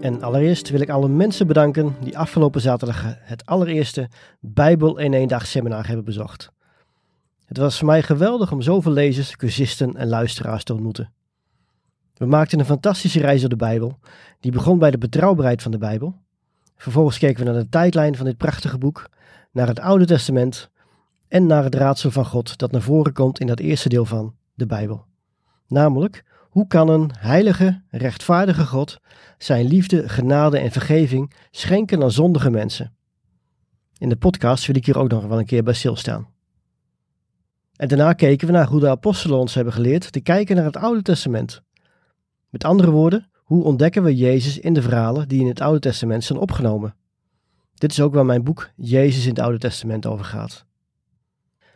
En allereerst wil ik alle mensen bedanken die afgelopen zaterdag het allereerste Bijbel in één dag seminar hebben bezocht. Het was voor mij geweldig om zoveel lezers, cursisten en luisteraars te ontmoeten. We maakten een fantastische reis door de Bijbel, die begon bij de betrouwbaarheid van de Bijbel. Vervolgens keken we naar de tijdlijn van dit prachtige boek, naar het Oude Testament en naar het raadsel van God dat naar voren komt in dat eerste deel van de Bijbel. Namelijk, hoe kan een heilige, rechtvaardige God zijn liefde, genade en vergeving schenken aan zondige mensen? In de podcast wil ik hier ook nog wel een keer bij stilstaan. En daarna keken we naar hoe de apostelen ons hebben geleerd te kijken naar het Oude Testament. Met andere woorden, hoe ontdekken we Jezus in de verhalen die in het Oude Testament zijn opgenomen? Dit is ook waar mijn boek Jezus in het Oude Testament over gaat.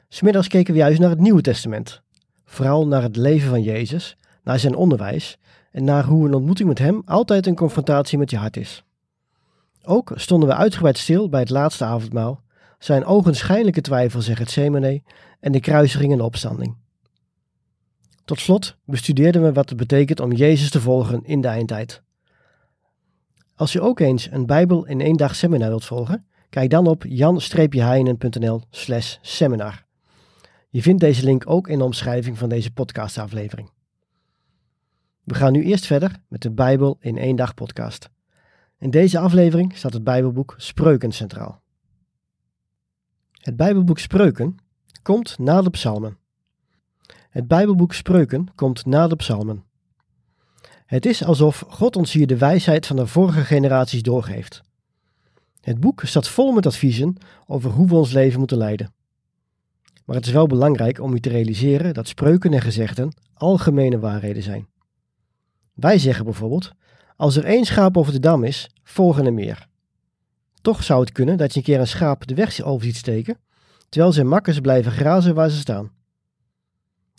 Smiddags keken we juist naar het Nieuwe Testament, vooral naar het leven van Jezus naar zijn onderwijs en naar hoe een ontmoeting met hem altijd een confrontatie met je hart is. Ook stonden we uitgebreid stil bij het laatste avondmaal, zijn ogenschijnlijke twijfels in Gethsemane en de kruisiging en de opstanding. Tot slot bestudeerden we wat het betekent om Jezus te volgen in de eindtijd. Als je ook eens een Bijbel in één dag seminar wilt volgen, kijk dan op jan-heinen.nl slash seminar. Je vindt deze link ook in de omschrijving van deze podcastaflevering. We gaan nu eerst verder met de Bijbel in één dag podcast. In deze aflevering staat het Bijbelboek Spreuken centraal. Het Bijbelboek Spreuken komt na de Psalmen. Het Bijbelboek Spreuken komt na de Psalmen. Het is alsof God ons hier de wijsheid van de vorige generaties doorgeeft. Het boek staat vol met adviezen over hoe we ons leven moeten leiden. Maar het is wel belangrijk om u te realiseren dat spreuken en gezegden algemene waarheden zijn. Wij zeggen bijvoorbeeld: als er één schaap over de dam is, volgen er meer. Toch zou het kunnen dat je een keer een schaap de weg over ziet steken, terwijl zijn makkers blijven grazen waar ze staan.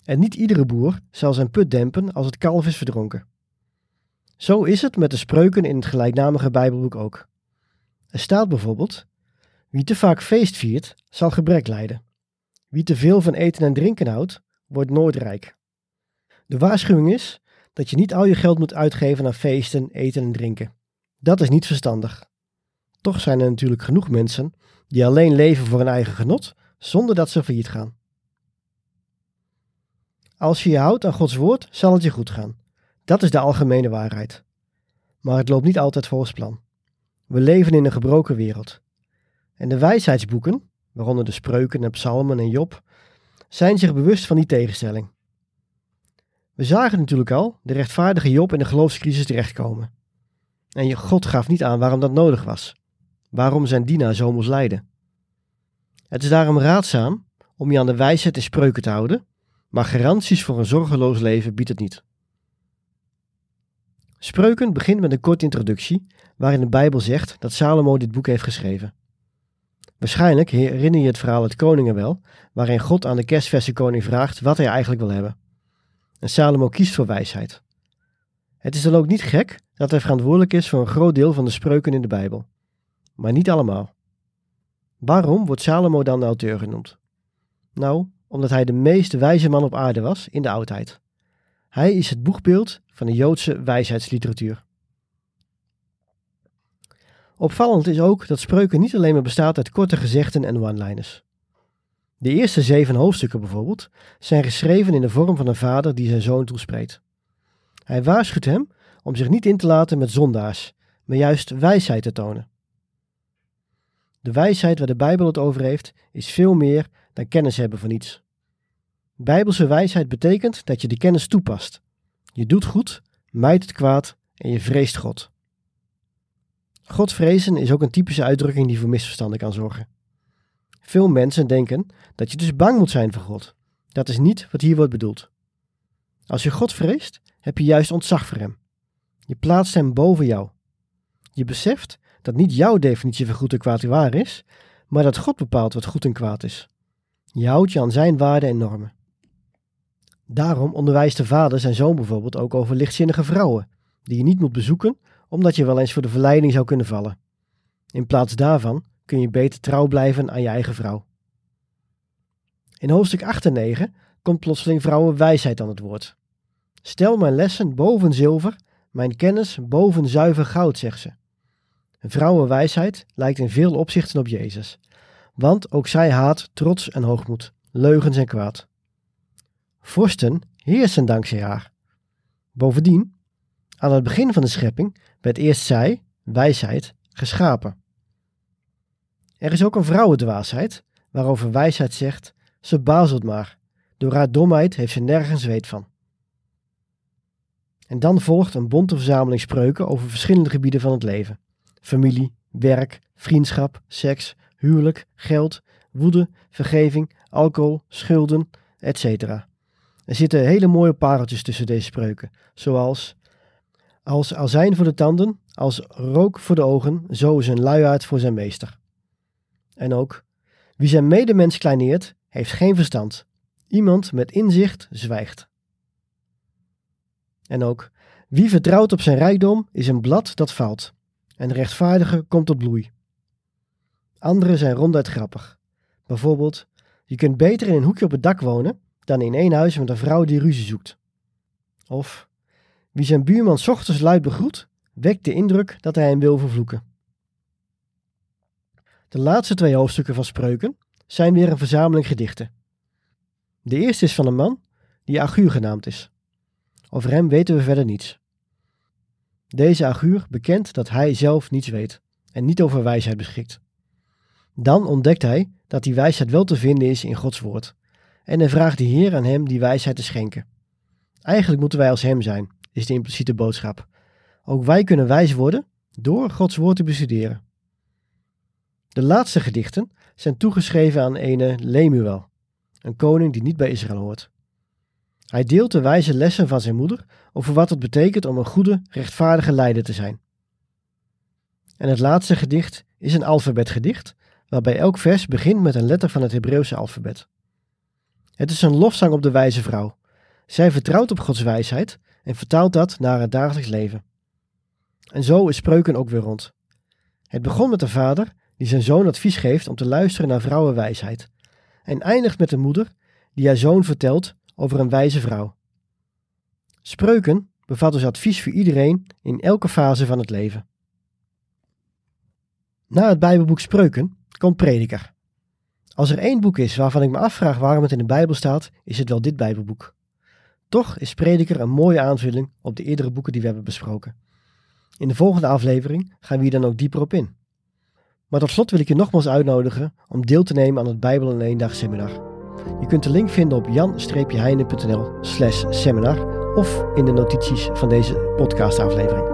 En niet iedere boer zal zijn put dempen als het kalf is verdronken. Zo is het met de spreuken in het gelijknamige Bijbelboek ook. Er staat bijvoorbeeld: Wie te vaak feest viert, zal gebrek lijden. Wie te veel van eten en drinken houdt, wordt nooit rijk. De waarschuwing is dat je niet al je geld moet uitgeven aan feesten, eten en drinken. Dat is niet verstandig. Toch zijn er natuurlijk genoeg mensen die alleen leven voor hun eigen genot, zonder dat ze failliet gaan. Als je je houdt aan Gods woord, zal het je goed gaan. Dat is de algemene waarheid. Maar het loopt niet altijd volgens plan. We leven in een gebroken wereld. En de wijsheidsboeken, waaronder de spreuken en psalmen en Job, zijn zich bewust van die tegenstelling. We zagen natuurlijk al de rechtvaardige Job in de geloofscrisis terechtkomen. En God gaf niet aan waarom dat nodig was. Waarom zijn dienaar zo moest lijden. Het is daarom raadzaam om je aan de wijsheid en spreuken te houden, maar garanties voor een zorgeloos leven biedt het niet. Spreuken begint met een korte introductie, waarin de Bijbel zegt dat Salomo dit boek heeft geschreven. Waarschijnlijk herinner je het verhaal uit Koningen wel, waarin God aan de kerstverse koning vraagt wat hij eigenlijk wil hebben. En Salomo kiest voor wijsheid. Het is dan ook niet gek dat hij verantwoordelijk is voor een groot deel van de spreuken in de Bijbel. Maar niet allemaal. Waarom wordt Salomo dan de auteur genoemd? Nou, omdat hij de meest wijze man op aarde was in de oudheid. Hij is het boegbeeld van de Joodse wijsheidsliteratuur. Opvallend is ook dat spreuken niet alleen maar bestaat uit korte gezegden en one-liners. De eerste zeven hoofdstukken bijvoorbeeld zijn geschreven in de vorm van een vader die zijn zoon toespreekt. Hij waarschuwt hem om zich niet in te laten met zondaars, maar juist wijsheid te tonen. De wijsheid waar de Bijbel het over heeft, is veel meer dan kennis hebben van iets. Bijbelse wijsheid betekent dat je de kennis toepast. Je doet goed, mijt het kwaad en je vreest God. God vrezen is ook een typische uitdrukking die voor misverstanden kan zorgen. Veel mensen denken dat je dus bang moet zijn voor God. Dat is niet wat hier wordt bedoeld. Als je God vreest, heb je juist ontzag voor Hem. Je plaatst Hem boven jou. Je beseft dat niet jouw definitie van goed en kwaad waar is, maar dat God bepaalt wat goed en kwaad is. Je houdt je aan Zijn waarden en normen. Daarom onderwijst de vader zijn zoon bijvoorbeeld ook over lichtzinnige vrouwen, die je niet moet bezoeken omdat je wel eens voor de verleiding zou kunnen vallen. In plaats daarvan kun je beter trouw blijven aan je eigen vrouw. In hoofdstuk 8 en 9 komt plotseling vrouwenwijsheid aan het woord. Stel mijn lessen boven zilver, mijn kennis boven zuiver goud, zegt ze. Vrouwenwijsheid lijkt in veel opzichten op Jezus, want ook zij haat trots en hoogmoed, leugens en kwaad. Vorsten heersen dankzij haar. Bovendien, aan het begin van de schepping werd eerst zij, wijsheid, geschapen. Er is ook een vrouwendwaasheid, waarover wijsheid zegt, ze bazelt maar, door haar domheid heeft ze nergens weet van. En dan volgt een bonte verzameling spreuken over verschillende gebieden van het leven. Familie, werk, vriendschap, seks, huwelijk, geld, woede, vergeving, alcohol, schulden, etc. Er zitten hele mooie pareltjes tussen deze spreuken, zoals als azijn voor de tanden, als rook voor de ogen, zo is een luiaard voor zijn meester. En ook, wie zijn medemens kleineert, heeft geen verstand. Iemand met inzicht zwijgt. En ook, wie vertrouwt op zijn rijkdom, is een blad dat valt. En de rechtvaardige komt tot bloei. Andere zijn ronduit grappig. Bijvoorbeeld, je kunt beter in een hoekje op het dak wonen dan in één huis met een vrouw die ruzie zoekt. Of, wie zijn buurman ochtends luid begroet, wekt de indruk dat hij hem wil vervloeken. De laatste twee hoofdstukken van Spreuken zijn weer een verzameling gedichten. De eerste is van een man die Aguur genaamd is. Over hem weten we verder niets. Deze Aguur bekent dat hij zelf niets weet en niet over wijsheid beschikt. Dan ontdekt hij dat die wijsheid wel te vinden is in Gods woord. En hij vraagt de Heer aan hem die wijsheid te schenken. Eigenlijk moeten wij als hem zijn, is de impliciete boodschap. Ook wij kunnen wijs worden door Gods woord te bestuderen. De laatste gedichten zijn toegeschreven aan ene Lemuel, een koning die niet bij Israël hoort. Hij deelt de wijze lessen van zijn moeder over wat het betekent om een goede, rechtvaardige leider te zijn. En het laatste gedicht is een alfabetgedicht, waarbij elk vers begint met een letter van het Hebreeuwse alfabet. Het is een lofzang op de wijze vrouw. Zij vertrouwt op Gods wijsheid en vertaalt dat naar het dagelijks leven. En zo is spreuken ook weer rond. Het begon met de vader die zijn zoon advies geeft om te luisteren naar vrouwenwijsheid, en eindigt met de moeder die haar zoon vertelt over een wijze vrouw. Spreuken bevat dus advies voor iedereen in elke fase van het leven. Na het Bijbelboek Spreuken komt Prediker. Als er één boek is waarvan ik me afvraag waarom het in de Bijbel staat, is het wel dit Bijbelboek. Toch is Prediker een mooie aanvulling op de eerdere boeken die we hebben besproken. In de volgende aflevering gaan we hier dan ook dieper op in. Maar tot slot wil ik je nogmaals uitnodigen om deel te nemen aan het Bijbel in één dag seminar. Je kunt de link vinden op jan-heine.nl slash seminar of in de notities van deze podcastaflevering.